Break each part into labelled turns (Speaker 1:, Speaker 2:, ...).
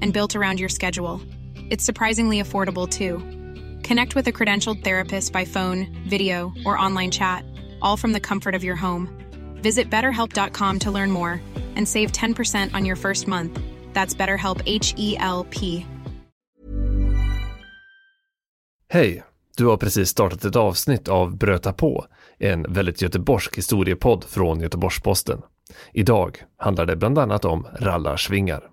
Speaker 1: and built around your schedule. It's surprisingly affordable too. Connect with a credentialed therapist by phone, video, or online chat, all from the comfort of your home. Visit betterhelp.com to learn more and save 10% on your first month. That's BetterHelp H E L P.
Speaker 2: Hej! Du har precis startat ett avsnitt av Bröta på, en väldigt göteborgsk historiepodd från Göteborgs-Posten. Idag handlar det bland annat om rallarsvingar.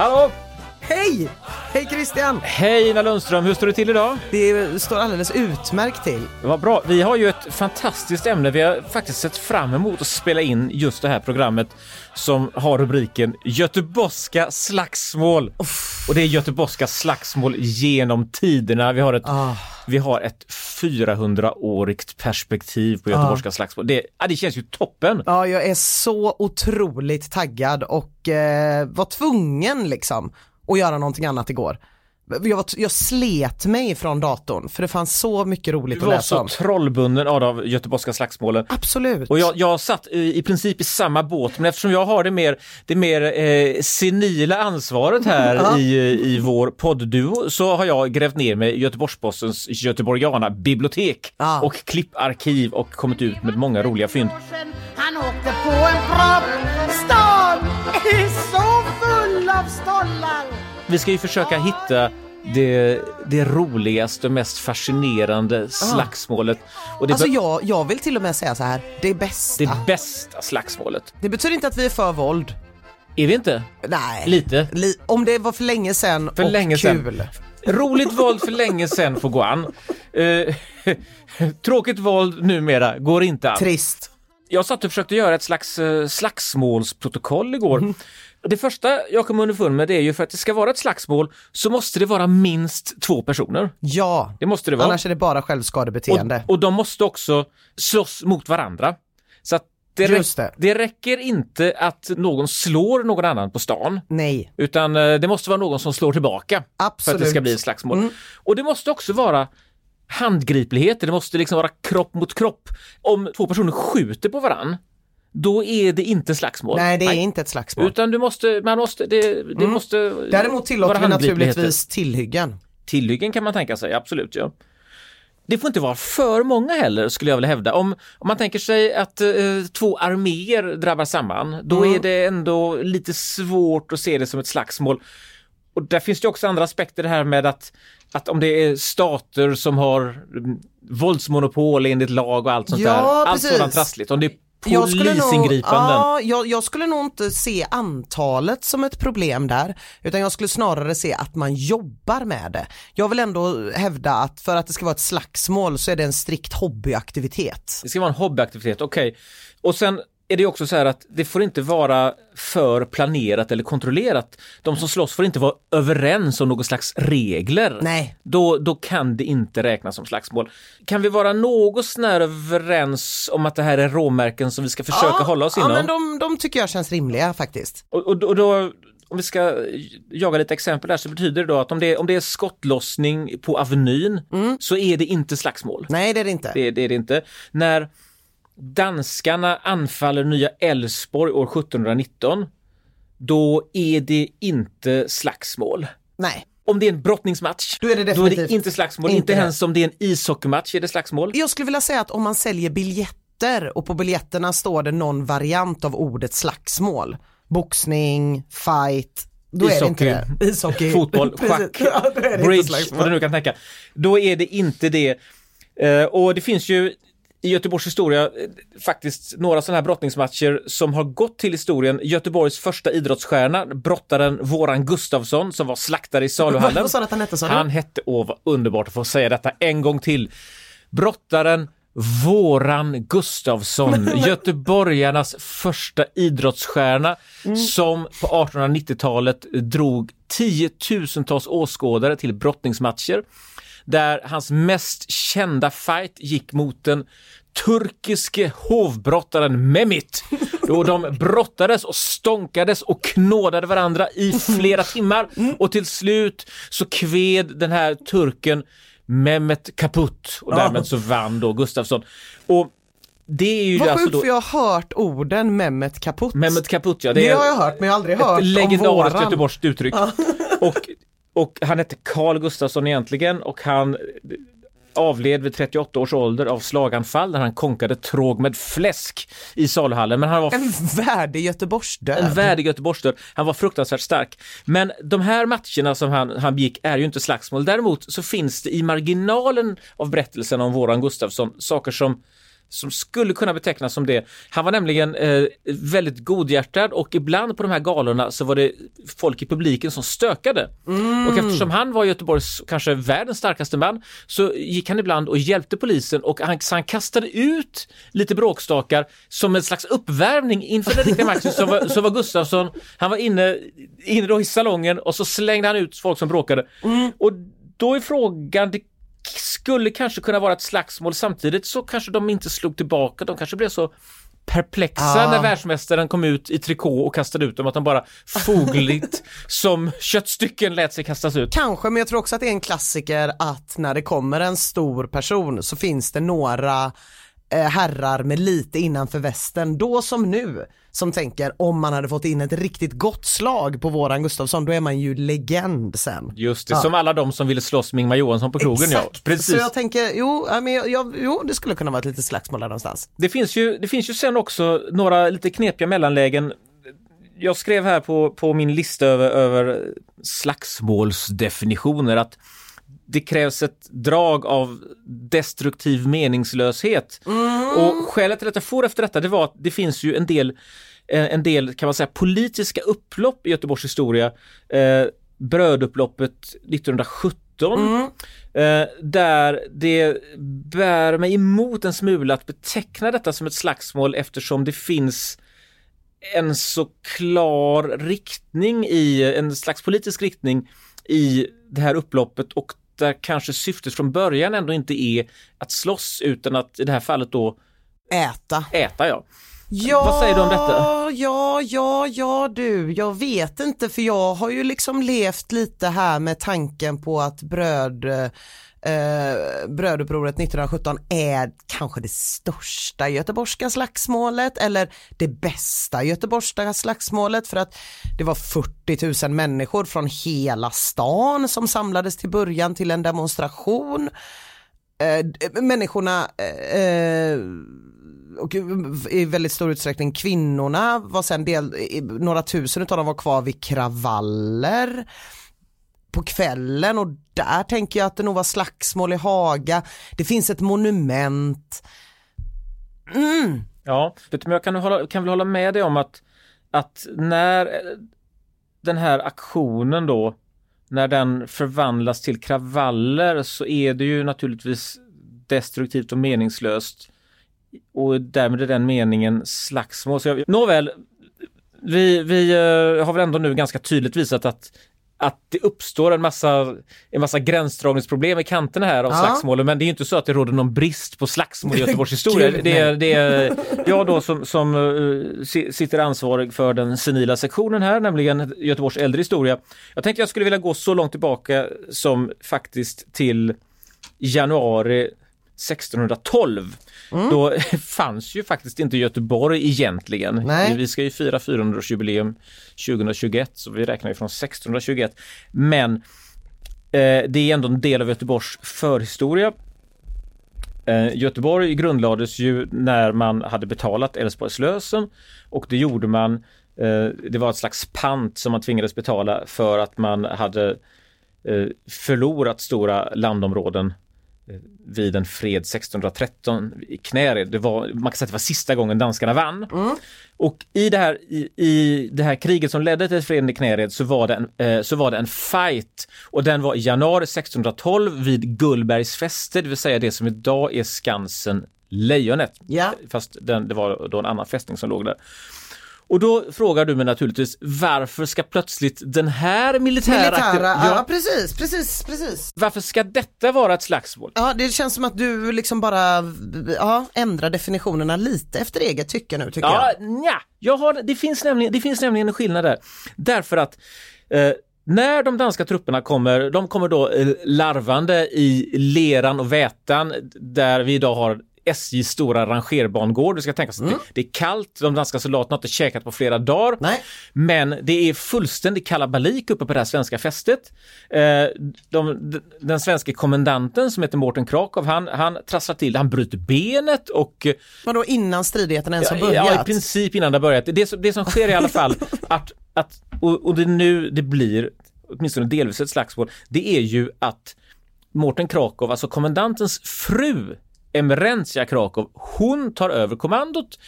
Speaker 3: Hallå!
Speaker 4: Hej! Hej Christian!
Speaker 3: Hej Ina Lundström, hur står det till idag?
Speaker 4: Det står alldeles utmärkt till.
Speaker 3: Vad bra. Vi har ju ett fantastiskt ämne. Vi har faktiskt sett fram emot att spela in just det här programmet som har rubriken Göteborgska slagsmål. Och det är Göteborgska slagsmål genom tiderna. Vi har ett,
Speaker 4: Ah.
Speaker 3: vi har ett 400-årigt perspektiv på Göteborgska slagsmål. Det, det känns ju toppen.
Speaker 4: Ja, jag är så otroligt taggad och eh, var tvungen liksom att göra någonting annat igår. Jag, var, jag slet mig från datorn för det fanns så mycket roligt
Speaker 3: Du
Speaker 4: att
Speaker 3: var
Speaker 4: läsa
Speaker 3: så
Speaker 4: om.
Speaker 3: trollbunden av de Göteborgska slagsmålen.
Speaker 4: Absolut.
Speaker 3: Och jag, jag satt i, i princip i samma båt, men eftersom jag har det mer, det mer eh, senila ansvaret här i, i vår poddduo så har jag grävt ner mig i Göteborgs-Postens Göteborgiana bibliotek
Speaker 4: Ja.
Speaker 3: och klipparkiv och kommit ut med många roliga fynd.
Speaker 5: Han åkte på en propp. Stan är så full av stollar.
Speaker 3: Vi ska ju försöka hitta det, det roligaste och mest fascinerande slagsmålet. Och det,
Speaker 4: Alltså
Speaker 3: be-
Speaker 4: jag, jag vill till och med säga så här, det bästa.
Speaker 3: det bästa slagsmålet.
Speaker 4: Det betyder inte att vi är för våld.
Speaker 3: Är vi inte?
Speaker 4: Nej.
Speaker 3: Lite.
Speaker 4: Li- om det var för länge sedan
Speaker 3: För
Speaker 4: och
Speaker 3: länge sedan.
Speaker 4: kul.
Speaker 3: Roligt våld för länge sedan får gå an. Eh, tråkigt våld numera går inte an.
Speaker 4: Trist.
Speaker 3: Jag satt och försökte göra ett slags eh, slagsmålsprotokoll igår. Det första jag kom underfund med det är ju för att det ska vara ett slagsmål så måste det vara minst två personer.
Speaker 4: Ja.
Speaker 3: Det måste det vara.
Speaker 4: Annars är det bara självskadebeteende.
Speaker 3: Och, och de måste också slåss mot varandra. Så att det, räck-
Speaker 4: det.
Speaker 3: det räcker inte att någon slår någon annan på stan.
Speaker 4: Nej.
Speaker 3: Utan eh, det måste vara någon som slår tillbaka för att det
Speaker 4: Absolut.
Speaker 3: ska bli ett slagsmål.
Speaker 4: Mm.
Speaker 3: Och det måste också vara handgriplighet, det måste liksom vara kropp mot kropp. Om två personer skjuter på varann, då är det inte slagsmål.
Speaker 4: Nej, det är inte ett slagsmål.
Speaker 3: Utan du måste, man måste, det, det
Speaker 4: Mm.
Speaker 3: måste
Speaker 4: Däremot tillåter vi naturligtvis tillhyggen.
Speaker 3: Tillhyggen kan man tänka sig, absolut. Ja. Det får inte vara för många heller skulle jag vilja hävda. Om, om man tänker sig att eh, två arméer drabbar samman, då
Speaker 4: Mm.
Speaker 3: är det ändå lite svårt att se det som ett slagsmål. Och där finns det också andra aspekter det här med att, att om det är stater som har mm, våldsmonopol enligt lag och allt sånt
Speaker 4: Ja,
Speaker 3: där. Allt
Speaker 4: precis.
Speaker 3: sådant trassligt. Om det är
Speaker 4: Jag skulle, nog,
Speaker 3: polisingripanden.
Speaker 4: ja, jag, jag skulle nog inte se antalet som ett problem där, utan jag skulle snarare se att man jobbar med det. Jag vill ändå hävda att för att det ska vara ett slagsmål så är det en strikt hobbyaktivitet.
Speaker 3: Det ska vara en hobbyaktivitet, okej. Och sen är det också så här att det får inte vara för planerat eller kontrollerat. De som slåss får inte vara överens om någon slags regler.
Speaker 4: Nej.
Speaker 3: Då, då kan det inte räknas som slagsmål. Kan vi vara något sånär överens om att det här är råmärken som vi ska försöka
Speaker 4: ja,
Speaker 3: hålla oss
Speaker 4: ja,
Speaker 3: inom?
Speaker 4: men de, de tycker jag känns rimliga faktiskt.
Speaker 3: Och, och, och då, om vi ska jaga lite exempel där så betyder det då att om det, om det är skottlossning på Avenyn så är det inte slagsmål.
Speaker 4: Nej det är det inte.
Speaker 3: Det, det är det inte. När danskarna anfaller nya Älvsborg år 1719, då är det inte slagsmål.
Speaker 4: Nej.
Speaker 3: Om det är en brottningsmatch,
Speaker 4: Då är det
Speaker 3: då är det inte slagsmål.
Speaker 4: inte
Speaker 3: Inte, ens om det är en ishockeymatch är det slagsmål.
Speaker 4: Jag skulle vilja säga att om man säljer biljetter och på biljetterna står det någon variant av ordet slagsmål, boxning, fight, då är det inte det. Ishockey,
Speaker 3: fotboll, schack,
Speaker 4: Ja,
Speaker 3: bridge, vad du nu kan tänka. Då är det inte det. Eh, och det finns ju i Göteborgs historia eh, faktiskt några sådana här brottningsmatcher som har gått till historien. Göteborgs första idrottsstjärna, brottaren Våran Gustafsson som var slaktare i saluhallen.
Speaker 4: Vad sa att han hette, sa?
Speaker 3: Han hette, åh vad underbart att få säga detta en gång till. Brottaren Våran Gustafsson, göteborgarnas första idrottsstjärna som på 1890-talet drog tiotusentals åskådare till brottningsmatcher där hans mest kända fight gick mot den turkiske hovbrottaren Mehmet. Då de brottades och stånkades och knådade varandra i flera timmar och till slut så kved den här turken Mehmet kaputt och därmed så vann då Gustafsson. Och det är ju
Speaker 4: Vad
Speaker 3: alltså
Speaker 4: sjukt
Speaker 3: då
Speaker 4: för jag har hört orden Mehmet kaputt.
Speaker 3: Mehmet kaputt ja,
Speaker 4: det,
Speaker 3: det
Speaker 4: har jag hört men jag har aldrig hört om
Speaker 3: legendariskt
Speaker 4: våran.
Speaker 3: göteborgskt uttryck. Och, och han hette Carl Gustafsson egentligen och han avled vid 38 års ålder av slaganfall när han konkade tråg med fläsk i saluhallen. Men han var
Speaker 4: En värdig Göteborgsdöd.
Speaker 3: en värdig Göteborgsdöd. Han var fruktansvärt stark. Men de här matcherna som han, han begick är ju inte slagsmål. Däremot så finns det i marginalen av berättelsen om våran Gustafsson saker som som skulle kunna betecknas som det. Han var nämligen eh, väldigt godhjärtad och ibland på de här galorna så var det folk i publiken som stökade. Och eftersom han var Göteborgs, kanske världens starkaste man, så gick han ibland och hjälpte polisen och han, han kastade ut lite bråkstakar som en slags uppvärmning inför den riktiga matchen så var, så var Gustafsson, han var inne, inne då i salongen och så slängde han ut folk som bråkade. Och då är frågan, det skulle kanske kunna vara ett slagsmål samtidigt så kanske de inte slog tillbaka, de kanske blev så perplexa
Speaker 4: Ah.
Speaker 3: när världsmästaren kom ut i trikå och kastade ut dem att de bara fogligt som köttstycken lät sig kastas ut.
Speaker 4: Kanske, men jag tror också att det är en klassiker att när det kommer en stor person så finns det några eh, herrar med lite innanför västen, då som nu, som tänker om man hade fått in ett riktigt gott slag på våran Gustafsson, då är man ju legend sen.
Speaker 3: Just det,
Speaker 4: Ja.
Speaker 3: som alla de som ville slåss med Ingmar Johansson på krogen ja.
Speaker 4: Exakt.
Speaker 3: Precis.
Speaker 4: Så jag tänker, jo, ja, men jag, jag, jo, det skulle kunna vara ett litet slagsmål där någonstans.
Speaker 3: Det finns ju, det finns ju sen också några lite knepiga mellanlägen. Jag skrev här på, på min lista över, över slagsmålsdefinitioner att det krävs ett drag av destruktiv meningslöshet. Och skälet till att jag får efter detta det var att det finns ju en del, eh, en del kan man säga politiska upplopp i Göteborgs historia. Eh, brödupploppet 1917 eh, där det bär mig emot en smula att beteckna detta som ett slagsmål eftersom det finns en så klar riktning i, en slags politisk riktning i det här upploppet och där kanske syftet från början ändå inte är att slåss utan att i det här fallet då
Speaker 4: Äta.
Speaker 3: äta ja.
Speaker 4: Ja,
Speaker 3: Vad säger du om detta?
Speaker 4: Ja, ja, ja du, jag vet inte för jag har ju liksom levt lite här med tanken på att bröd eh, brödupproret 1917 är kanske det största göteborgska slagsmålet eller det bästa göteborgska slagsmålet för att det var 40 000 människor från hela stan som samlades till början till en demonstration. Eh, människorna eh, och i väldigt stor utsträckning kvinnorna var sen del, några tusen utav dem var kvar vid kravaller på kvällen och där tänker jag att det nog var slagsmål i Haga. Det finns ett monument. Mm.
Speaker 3: Ja, vet du, men jag kan, hålla, kan väl hålla med dig om att, att när den här aktionen då, när den förvandlas till kravaller så är det ju naturligtvis destruktivt och meningslöst och därmed är den meningen slagsmål. Så jag, nåväl, vi, vi eh, har väl ändå nu ganska tydligt visat att att det uppstår en massa, en massa gränsdragningsproblem i kanterna här av
Speaker 4: Ja.
Speaker 3: slagsmålen men det är inte så att det råder någon brist på slagsmål i Göteborgs historia.
Speaker 4: Gud,
Speaker 3: det, är, det är jag då som, som si- sitter ansvarig för den senila sektionen här, nämligen Göteborgs äldre historia. Jag tänkte jag skulle vilja gå så långt tillbaka som faktiskt till januari 1612. Då fanns ju faktiskt inte Göteborg egentligen.
Speaker 4: Nej.
Speaker 3: Vi ska ju fira 400-årsjubileum 2021 så vi räknar ju från 1621. Men eh, det är ändå en del av Göteborgs förhistoria. Eh, Göteborg grundlades ju när man hade betalat Älvsborgslösen och det gjorde man eh, det var ett slags pant som man tvingades betala för att man hade eh, förlorat stora landområden vid en fred 1613 i Knäred. Det var, man kan säga att det var sista gången danskarna vann. Och i det, här, i, i det här kriget som ledde till freden i Knäred så var, det en, eh, så var det en fight och den var i januari 1612 vid Gullbergs fäste, det vill säga det som idag är Skansen Lejonet.
Speaker 4: Ja.
Speaker 3: Fast den, det var då en annan fästning som låg där. Och då frågar du mig naturligtvis varför ska plötsligt den här militära...
Speaker 4: Militära, ja.
Speaker 3: ja,
Speaker 4: precis, precis, precis.
Speaker 3: varför ska detta vara ett slagsmål?
Speaker 4: Ja det känns som att du liksom bara ja, ändrar definitionerna lite efter eget tycke nu tycker
Speaker 3: Ja,
Speaker 4: jag.
Speaker 3: nja, jag har, det, finns nämligen, det finns nämligen en skillnad där. Därför att eh, när de danska trupperna kommer, de kommer då eh, larvande i leran och vätan där vi idag har SJs stora rangerbangård. Du ska tänka sig att det, det är kallt, de danska soldaterna har inte käkat på flera dagar.
Speaker 4: Nej.
Speaker 3: Men det är fullständig kalabalik uppe på det här svenska fästet. Eh, de, den svenska kommendanten som heter Mårten Krakow, han, han trasslar till, han bryter benet och eh,
Speaker 4: Vadå innan stridigheterna ens har
Speaker 3: Ja,
Speaker 4: börjat?
Speaker 3: Ja, i princip innan det har börjat. Det, det som sker i alla fall, att, att, och, och det nu det blir, åtminstone delvis ett slagsmål, det är ju att Mårten Krakow, alltså kommendantens fru, Emerentia Krakow, hon tar över kommandot,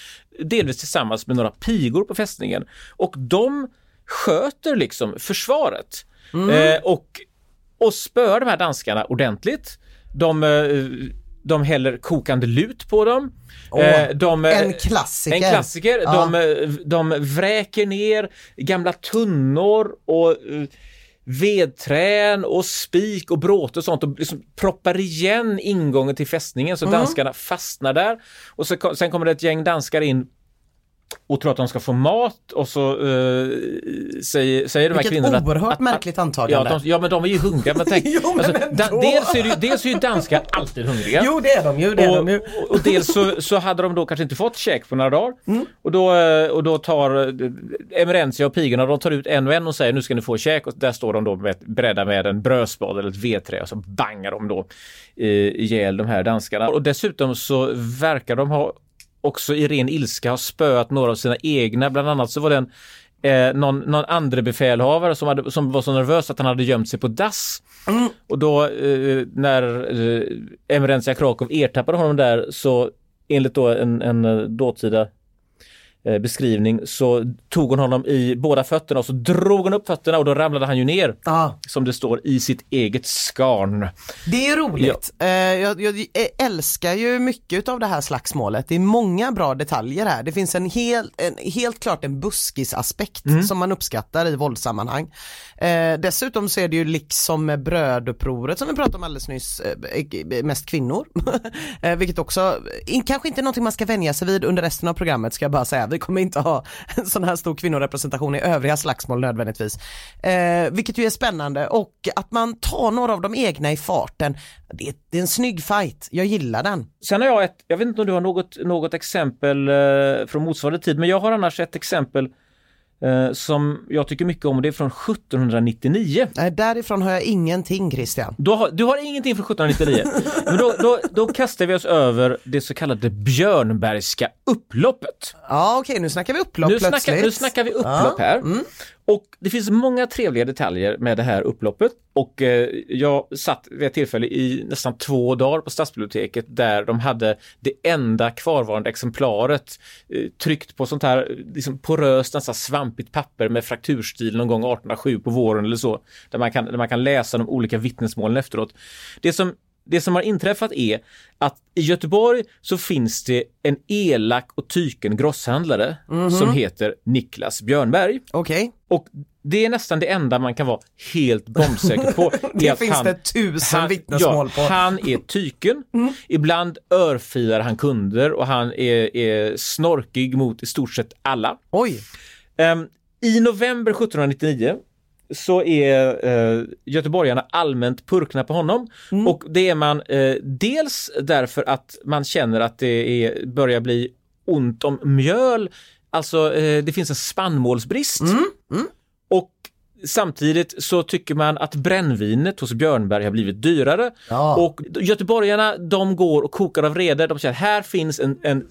Speaker 3: delvis tillsammans med några pigor på fästningen. Och de sköter liksom försvaret. Eh, och, och spöar de här danskarna ordentligt. De, eh, de häller kokande lut på dem. Eh, de, eh,
Speaker 4: en klassiker.
Speaker 3: En klassiker.
Speaker 4: Ja.
Speaker 3: De, de vräker ner gamla tunnor och vedträn och spik och bråte och sånt och liksom proppar igen ingången till fästningen så danskarna fastnar där. Och så, sen kommer det ett gäng danskar in och tror att de ska få mat och så eh, säger, säger de här
Speaker 4: Vilket
Speaker 3: kvinnorna att-
Speaker 4: oerhört
Speaker 3: att,
Speaker 4: märkligt
Speaker 3: Ja,
Speaker 4: antagande.
Speaker 3: de, ja men de är ju hungriga. Men tänk,
Speaker 4: Jo, men
Speaker 3: alltså,
Speaker 4: ändå.
Speaker 3: dels, är ju- dels är ju danskar alltid hungriga.
Speaker 4: Jo det är de ju, det är
Speaker 3: Och,
Speaker 4: de ju.
Speaker 3: och, och dels så, så hade de då kanske inte fått käk på några dagar.
Speaker 4: Mm.
Speaker 3: Och, då, eh, och då tar eh, Emerentia och pigorna, de tar ut en och en och säger nu ska ni få käk och där står de då med, beredda med en brödspad eller ett vedträ och så bangar de då eh, ihjäl de här danskarna. Och dessutom så verkar de ha också i ren ilska ha spöat några av sina egna, bland annat så var det en Eh, någon, någon andre befälhavare som, hade, som var så nervös att han hade gömt sig på dass. Och då eh, när eh, Emerentia Krakow ertappade honom där så enligt då en, en eh, dåtida beskrivning så tog hon honom i båda fötterna och så drog hon upp fötterna och då ramlade han ju ner
Speaker 4: Ja,
Speaker 3: som det står i sitt eget skarn.
Speaker 4: det är roligt. Eh, jag, jag älskar ju mycket av det här slagsmålet. Det är många bra detaljer här. Det finns en, hel, en helt klart en buskisaspekt
Speaker 3: Mm.
Speaker 4: som man uppskattar i våldssammanhang. Eh, dessutom så är det ju liksom med brödupproret som vi pratade om alldeles nyss, eh, mest kvinnor. eh, vilket också, kanske inte någonting man ska vänja sig vid under resten av programmet ska jag bara säga. Vi kommer inte ha en sån här stor kvinnorepresentation i övriga slagsmål nödvändigtvis. Eh, vilket ju är spännande och att man tar några av de egna i farten. Det är, det är en snygg fight, jag gillar den.
Speaker 3: Sen har jag ett, jag vet inte om du har något, något exempel eh, från motsvarande tid, men jag har annars ett exempel eh, som jag tycker mycket om och det är från 1799.
Speaker 4: Eh, därifrån har jag ingenting Christian.
Speaker 3: Du har, du har ingenting från 1799. Men då, då, då kastar vi oss över det så kallade Björnbergska upploppet.
Speaker 4: Ja okej nu snackar vi upplopp
Speaker 3: Nu
Speaker 4: plötsligt.
Speaker 3: snackar, nu snackar vi upplopp här.
Speaker 4: mm.
Speaker 3: Och det finns många trevliga detaljer med det här upploppet. Och eh, jag satt vid ett tillfälle i nästan två dagar på stadsbiblioteket där de hade det enda kvarvarande exemplaret eh, tryckt på sånt här liksom poröst, nästan svampigt papper med frakturstil någon gång 1807 på våren eller så. Där man kan, där man kan läsa de olika vittnesmålen efteråt. Det som det som har inträffat är att i Göteborg så finns det en elak och tyken grosshandlare
Speaker 4: Mhm.
Speaker 3: som heter Niklas Björnberg.
Speaker 4: Okej,
Speaker 3: Och det är nästan det enda man kan vara helt bombsäker på.
Speaker 4: Det finns det tusen vittnesmål
Speaker 3: ja,
Speaker 4: på.
Speaker 3: Han är tyken. Ibland örfilar han kunder och han är, är snorkig mot i stort sett alla.
Speaker 4: oj.
Speaker 3: Ehm, I november 1799 så är eh, göteborgarna allmänt purkna på honom och det är man eh, dels därför att man känner att det är, börjar bli ont om mjöl, alltså eh, det finns en spannmålsbrist. Och samtidigt så tycker man att brännvinet hos Björnberg har blivit dyrare
Speaker 4: Ja.
Speaker 3: och göteborgarna de går och kokar av vrede. De säger här finns en, en,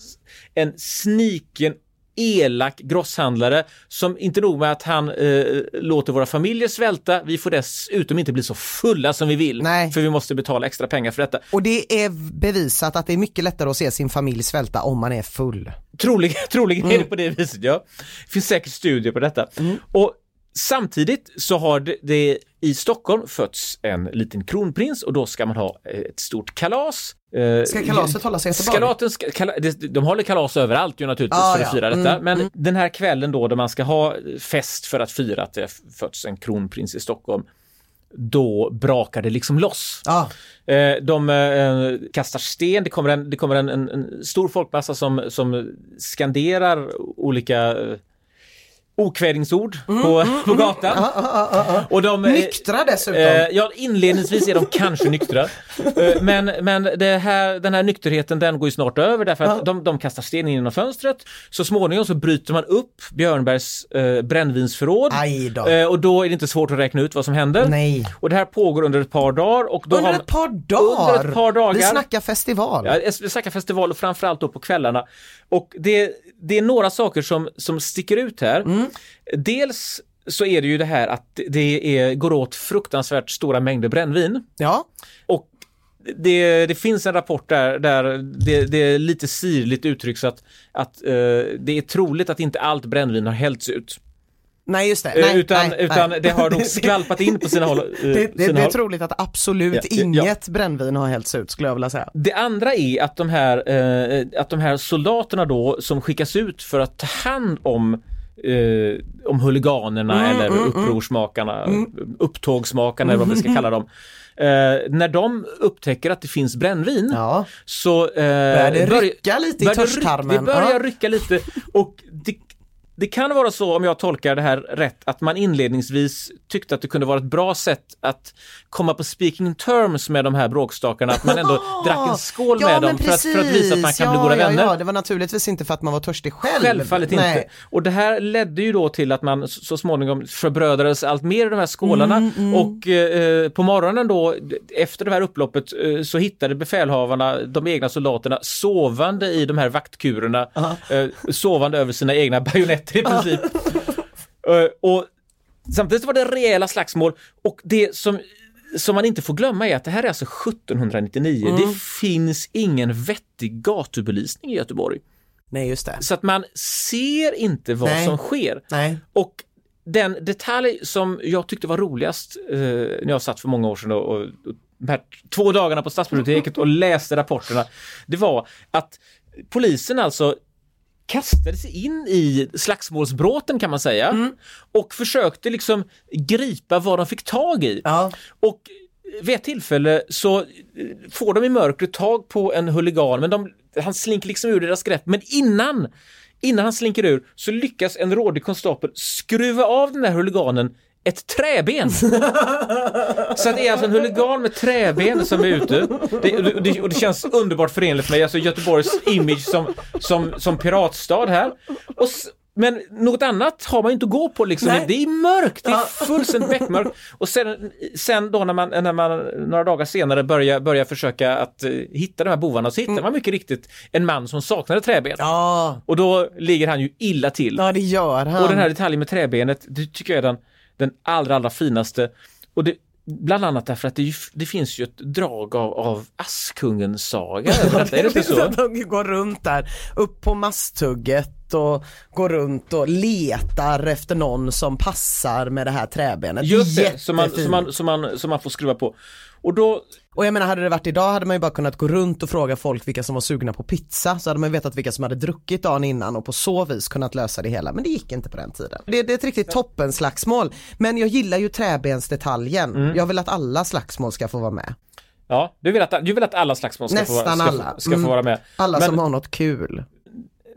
Speaker 3: en sniken elak grosshandlare som inte nog med att han eh, låter våra familjer svälta, vi får dessutom inte bli så fulla som vi vill.
Speaker 4: Nej.
Speaker 3: För vi måste betala extra pengar för detta.
Speaker 4: Och det är bevisat att det är mycket lättare att se sin familj svälta om man är full.
Speaker 3: Troligen, troligen
Speaker 4: Mm.
Speaker 3: är det på det viset, ja. Det finns säkert studier på detta. Och samtidigt så har det, det i Stockholm fötts en liten kronprins och då ska man ha eh, ett stort kalas. Eh,
Speaker 4: Ska kalaset hållas i Göteborg?
Speaker 3: Skalaten ska, kala, det- de håller kalas överallt ju naturligtvis
Speaker 4: Ah,
Speaker 3: för att
Speaker 4: ja.
Speaker 3: fira detta.
Speaker 4: Mm,
Speaker 3: Men den här kvällen då, då man ska ha fest för att fira att det fötts en kronprins i Stockholm, då brakar det liksom loss.
Speaker 4: Ja,
Speaker 3: Eh, De eh, kastar sten, det kommer en, det kommer en, en, en stor folkmassa som, som skanderar olika okvädingsord på, på gatan. Och de, eh,
Speaker 4: Nyktra dessutom.
Speaker 3: Eh, ja, inledningsvis är de kanske nyktra. Eh, men men det här, den här nykterheten den går ju snart över därför att de, de kastar sten in genom fönstret. Så småningom så bryter man upp Björnbergs eh, brännvinsförråd.
Speaker 4: Då.
Speaker 3: Eh, och då är det inte svårt att räkna ut vad som händer.
Speaker 4: Nej.
Speaker 3: Och det här pågår under ett par dagar. Och då
Speaker 4: Under ett par dagar.
Speaker 3: Under ett par dagar.
Speaker 4: Vi snackar festival.
Speaker 3: Ja, vi snackar festival och framförallt då på kvällarna. Och det, det är några saker som, som sticker ut här.
Speaker 4: Mm.
Speaker 3: Dels så är det ju det här att det är, går åt fruktansvärt stora mängder brännvin.
Speaker 4: Ja.
Speaker 3: Och det, det finns en rapport där, där det, det är lite sirligt uttrycks att, att eh, det är troligt att inte allt brännvin har hällts ut.
Speaker 4: Nej just det.
Speaker 3: Eh,
Speaker 4: Nej,
Speaker 3: utan
Speaker 4: nej,
Speaker 3: utan
Speaker 4: nej.
Speaker 3: det har nog skvalpat in på sina håll. eh,
Speaker 4: Det, det,
Speaker 3: sina
Speaker 4: det är
Speaker 3: håll.
Speaker 4: troligt att absolut
Speaker 3: Ja, ja,
Speaker 4: inget brännvin har hällts ut skulle jag vilja säga.
Speaker 3: Det andra är att de här, eh, att de här soldaterna då som skickas ut för att ta hand om eh, om huliganerna
Speaker 4: Mm,
Speaker 3: eller upprorsmakarna, upptågsmakarna eller vad vi ska kalla dem. Eh, när de upptäcker att det finns brännvin
Speaker 4: Ja.
Speaker 3: så eh,
Speaker 4: Börjar det rycka lite i
Speaker 3: börjar det ryck-
Speaker 4: törsttarmen?
Speaker 3: Det börjar
Speaker 4: Ja.
Speaker 3: rycka lite och det, det kan vara så, om jag tolkar det här rätt, att man inledningsvis tyckte att det kunde vara ett bra sätt att komma på speaking terms med de här bråkstakarna, att man ändå drack en skål
Speaker 4: ja,
Speaker 3: med dem för att, för att visa att man kan
Speaker 4: ja,
Speaker 3: bli goda
Speaker 4: ja,
Speaker 3: vänner.
Speaker 4: Ja, det var naturligtvis inte för att man var törstig själv.
Speaker 3: Självfallet inte.
Speaker 4: Nej.
Speaker 3: Och det här ledde ju då till att man så småningom förbrödrades allt mer i de här skålarna
Speaker 4: Mm,
Speaker 3: och eh, på morgonen då efter det här upploppet eh, så hittade befälhavarna de egna soldaterna sovande i de här vaktkurerna, eh, sovande över sina egna bajonetter i princip. Eh, och samtidigt var det rejäla slagsmål och det som som man inte får glömma är att det här är alltså 1799.
Speaker 4: Mm.
Speaker 3: Det finns ingen vettig gatubelysning i Göteborg.
Speaker 4: Nej, just det.
Speaker 3: Så att man ser inte vad
Speaker 4: Nej.
Speaker 3: som sker.
Speaker 4: Nej.
Speaker 3: Och den detalj som jag tyckte var roligast eh, när jag satt för många år sedan och, och, och de här två dagarna på stadsbiblioteket och läste rapporterna, det var att polisen alltså kastade sig in i slagsmålsbråten kan man säga
Speaker 4: Mm.
Speaker 3: och försökte liksom gripa vad de fick tag i.
Speaker 4: Ja.
Speaker 3: Och vid ett tillfälle så eh, får de i mörkret tag på en huligan, men de, han slinker liksom ur deras grepp. Men innan, innan han slinker ur så lyckas en rådig konstapel skruva av den här huliganen ett träben. Så att det är alltså en huligan med träben som är ute. Det, och, det, och det känns underbart förenligt med alltså Göteborgs image som, som, som piratstad här. Och, men något annat har man inte att gå på liksom.
Speaker 4: Nej.
Speaker 3: Det är mörkt, det är fullständigt beckmörkt. Och sen, sen då när man, när man några dagar senare börjar, börjar försöka att eh, hitta de här bovarna så hittar man mycket riktigt en man som saknade träben.
Speaker 4: Ja.
Speaker 3: Och då ligger han ju illa till.
Speaker 4: ja, det gör han.
Speaker 3: Och den här detaljen med träbenet, det tycker jag är den, den allra, allra finaste. Och det, bland annat därför att det, det finns ju ett drag av, av Askungens saga över detta, är det inte så?
Speaker 4: de går runt där, upp på masthugget och går runt och letar efter någon som passar med det här träbenet.
Speaker 3: Just det, som man, som, man, som, man, som man får skruva på. Och då,
Speaker 4: Och jag menar hade det varit idag hade man ju bara kunnat gå runt och fråga folk vilka som var sugna på pizza så hade man vetat vilka som hade druckit dagen innan och på så vis kunnat lösa det hela men det gick inte på den tiden. Det, det är ett riktigt toppenslagsmål men jag gillar ju träbensdetaljen.
Speaker 3: Mm.
Speaker 4: Jag vill att alla slagsmål ska få vara med.
Speaker 3: ja, du vill att, du vill att alla slagsmål ska, få,
Speaker 4: Nästan
Speaker 3: ska,
Speaker 4: alla.
Speaker 3: få, ska få
Speaker 4: Mm.
Speaker 3: vara med.
Speaker 4: Alla
Speaker 3: Men-
Speaker 4: som har något kul.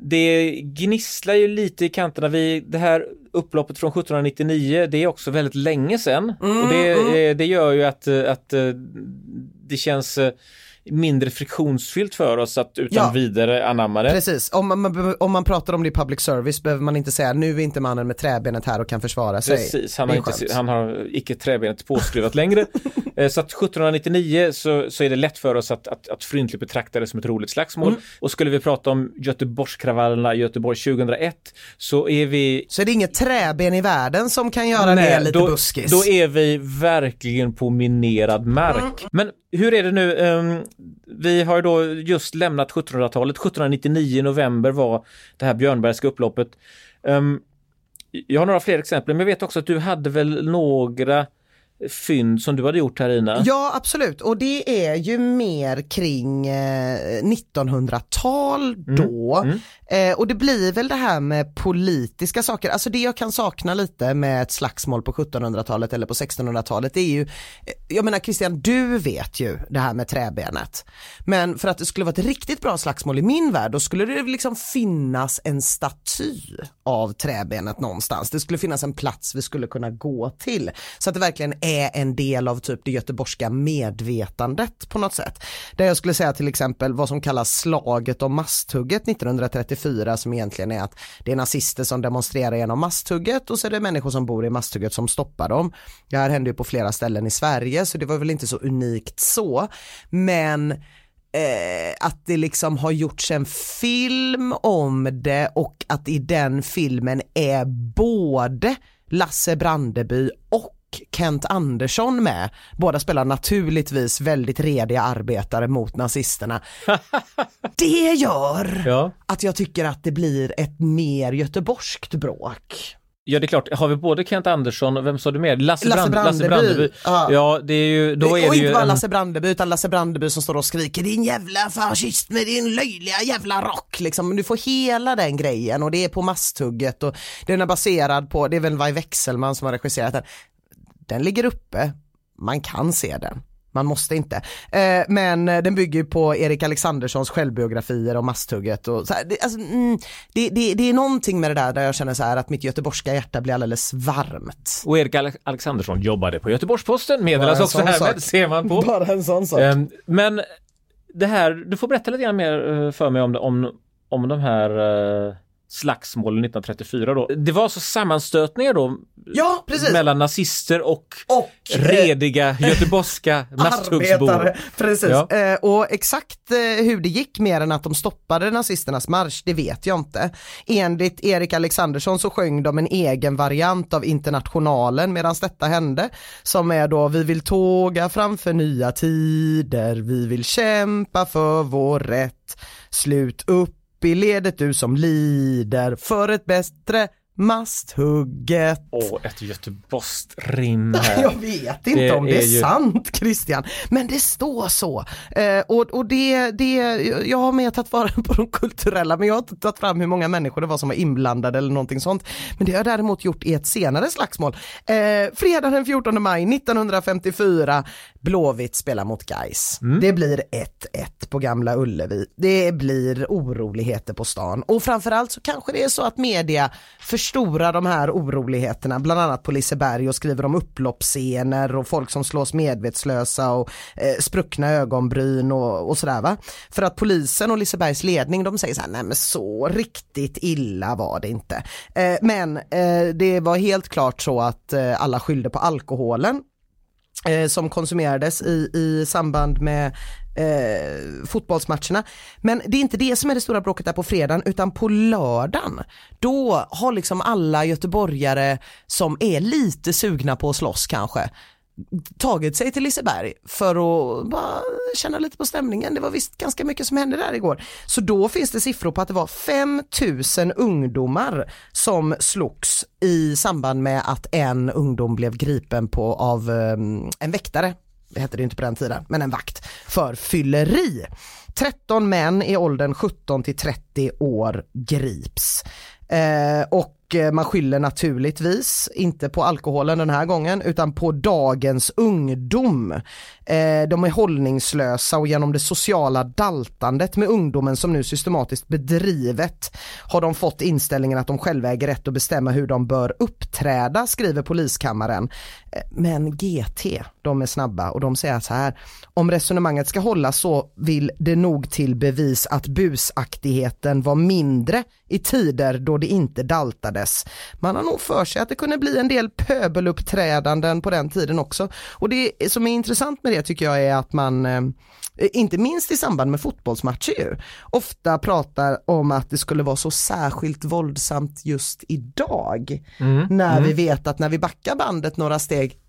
Speaker 3: Det gnisslar ju lite i kanterna. Vi, det här upploppet från 1799, det är också väldigt länge sedan. och det, eh, det gör ju att, eh, att eh, det känns mindre friktionsfyllt för oss att utan
Speaker 4: Ja.
Speaker 3: vidare anamma det.
Speaker 4: Precis, om man, om man pratar om det i public service behöver man inte säga nu är inte mannen med träbenet här och kan försvara sig.
Speaker 3: Precis, han har, inte, han har icke träbenet påskruvat längre. Eh, så att 1799 så, så är det lätt för oss att, att, att fryntligt betrakta det som ett roligt slagsmål.
Speaker 4: Mm.
Speaker 3: Och skulle vi prata om Göteborgskravallerna i Göteborg 2001 så är vi
Speaker 4: Så är det inget träben i världen som kan göra det lite
Speaker 3: då,
Speaker 4: buskis.
Speaker 3: då är vi verkligen på minerad mark.
Speaker 4: Mm.
Speaker 3: Men hur är det nu? Ehm, vi har ju då just lämnat 1700-talet. 1799 i november var det här Björnbergska upploppet. Ehm, jag har några fler exempel, men jag vet också att du hade väl några fynd som du hade gjort här Ina?
Speaker 4: Ja absolut och det är ju mer kring eh, 1900-tal då Eh, och det blir väl det här med politiska saker, alltså det jag kan sakna lite med ett slagsmål på 1700-talet eller på 1600-talet det är ju, eh, jag menar Christian du vet ju det här med träbenet. Men för att det skulle vara ett riktigt bra slagsmål i min värld då skulle det liksom finnas en staty av träbenet någonstans. Det skulle finnas en plats vi skulle kunna gå till. Så att det verkligen är en del av typ det göteborgska medvetandet på något sätt. Där jag skulle säga till exempel vad som kallas slaget om Masthugget 1934 som egentligen är att det är nazister som demonstrerar genom Masthugget och så är det människor som bor i Masthugget som stoppar dem. Det här hände ju på flera ställen i Sverige så det var väl inte så unikt så. Men eh, att det liksom har gjorts en film om det och att i den filmen är både Lasse Brandeby och Kent Andersson med. Båda spelar naturligtvis väldigt rediga arbetare mot nazisterna. Det gör
Speaker 3: Ja.
Speaker 4: att jag tycker att det blir ett mer göteborgskt bråk.
Speaker 3: Ja, det är klart. Har vi både Kent Andersson och vem sa du mer? Lasse,
Speaker 4: Lasse
Speaker 3: Brand- Lasse
Speaker 4: Brandeby.
Speaker 3: Brandeby.
Speaker 4: Ja.
Speaker 3: Ja, det är ju, då är
Speaker 4: och
Speaker 3: det
Speaker 4: inte bara
Speaker 3: en...
Speaker 4: Lasse Brandeby utan Lasse Brandeby som står och skriker din jävla fascist med din löjliga jävla rock liksom. Du får hela den grejen och det är på Masthugget och den är baserad på, det är väl Vaj Wexelman som har regisserat den. Den ligger uppe, man kan se den. Man måste inte. Eh, men eh, den bygger ju på Erik Alexanderssons självbiografier om Masthugget och så här, det, alltså, mm, det, det, det är någonting med det där där jag känner så här att mitt göteborgska hjärta blir alldeles varmt.
Speaker 3: Och Erik Ale- Alexandersson jobbade på Göteborgs-Posten, meddelas också härmed, ser man på.
Speaker 4: Bara en sån sak.
Speaker 3: Ehm, Men det här, du får berätta lite grann mer eh, för mig om, om, om de här eh, slagsmålen 1934 då. Det var alltså sammanstötningar då
Speaker 4: Ja,
Speaker 3: mellan nazister och,
Speaker 4: Och, eh,
Speaker 3: rediga göteborgska masthuggsbor.
Speaker 4: Precis.
Speaker 3: Ja.
Speaker 4: Eh, och exakt eh, hur det gick mer än att de stoppade nazisternas marsch, det vet jag inte. Enligt Erik Alexandersson så sjöng de en egen variant av Internationalen medan detta hände, som är då vi vill tåga framför nya tider, vi vill kämpa för vår rätt, slut upp i ledet du som lider för ett bättre masthugget.
Speaker 3: Åh, ett göteborgskt rim här.
Speaker 4: Jag vet inte
Speaker 3: Det
Speaker 4: om det är,
Speaker 3: är ju-
Speaker 4: sant Christian, men det står så. Eh, och och det, det, jag har med tagit vara på de kulturella, men jag har inte tagit fram hur många människor det var som var inblandade eller någonting sånt. Men det har jag däremot gjort i ett senare slagsmål. Eh, fredag den 14 maj 1954, Blåvitt spelar mot Gais. Det blir 1-1 på Gamla Ullevi. Det blir oroligheter på stan och framförallt så kanske det är så att media förstora de här oroligheterna, bland annat på Liseberg och skriver om upploppsscener och folk som slås medvetslösa och eh, spruckna ögonbryn och, och sådär va. För att polisen och Lisebergs ledning de säger så här, nej men så riktigt illa var det inte. Eh, men eh, det var helt klart så att eh, alla skyllde på alkoholen eh, som konsumerades i, i samband med eh, fotbollsmatcherna. Men det är inte det som är det stora bråket där på fredagen utan på lördagen. Då har liksom alla göteborgare som är lite sugna på att slåss kanske tagit sig till Liseberg för att bara känna lite på stämningen. Det var visst ganska mycket som hände där igår. Så då finns det siffror på att det var 5000 ungdomar som slogs i samband med att en ungdom blev gripen på av um, en väktare det hette det inte på den tiden, men en vakt, för fylleri. 13 män i åldern 17 till 30 år grips. Eh, och och man skyller naturligtvis inte på alkoholen den här gången utan på dagens ungdom. Eh, de är hållningslösa och genom det sociala daltandet med ungdomen som nu systematiskt bedrivet har de fått inställningen att de själva äger rätt att bestämma hur de bör uppträda, skriver poliskammaren. Eh, men GT, de är snabba och de säger så här, om resonemanget ska hålla så vill det nog till bevis att busaktigheten var mindre i tider då det inte daltades. Man har nog för sig att det kunde bli en del pöbeluppträdanden på den tiden också. Och det som är intressant med det tycker jag är att man eh, inte minst i samband med fotbollsmatcher ju, ofta pratar om att det skulle vara så särskilt våldsamt just idag. När vi vet att när vi backar bandet några steg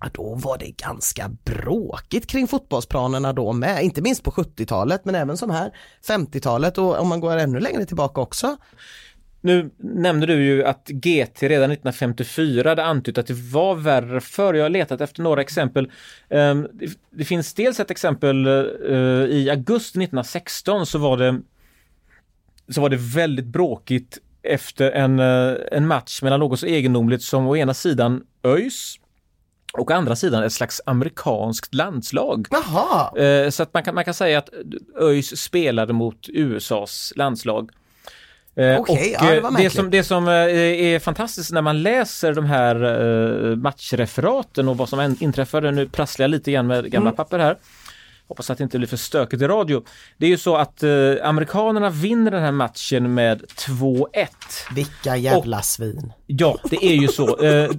Speaker 4: Ja, då var det ganska bråkigt kring fotbollsplanerna då med, inte minst på 70-talet men även som här 50-talet och om man går ännu längre tillbaka också.
Speaker 3: Nu nämnde du ju att GT redan 1954 hade antytt att det var värre förr. Jag har letat efter några exempel. Ehm, det- finns dels ett exempel eh, i augusti 1916 så var det så var det väldigt bråkigt efter en, eh, en match mellan något så egendomligt som å ena sidan ÖIS och å andra sidan ett slags amerikanskt landslag.
Speaker 4: Jaha,
Speaker 3: Eh, Så att man kan, man kan säga att ÖIS spelade mot USAs landslag. Eh,
Speaker 4: Okej,
Speaker 3: och
Speaker 4: ja, det
Speaker 3: eh,
Speaker 4: var
Speaker 3: det som, det som eh, är fantastiskt när man läser de här matchreferaten och vad som inträffade, nu prasslar jag lite grann med gamla
Speaker 4: Mm.
Speaker 3: papper här. Hoppas att det inte blir för stökigt i radio. Det är ju så att eh, amerikanerna vinner den här matchen med 2-1.
Speaker 4: vilka jävla svin.
Speaker 3: Ja, det är ju så. Eh,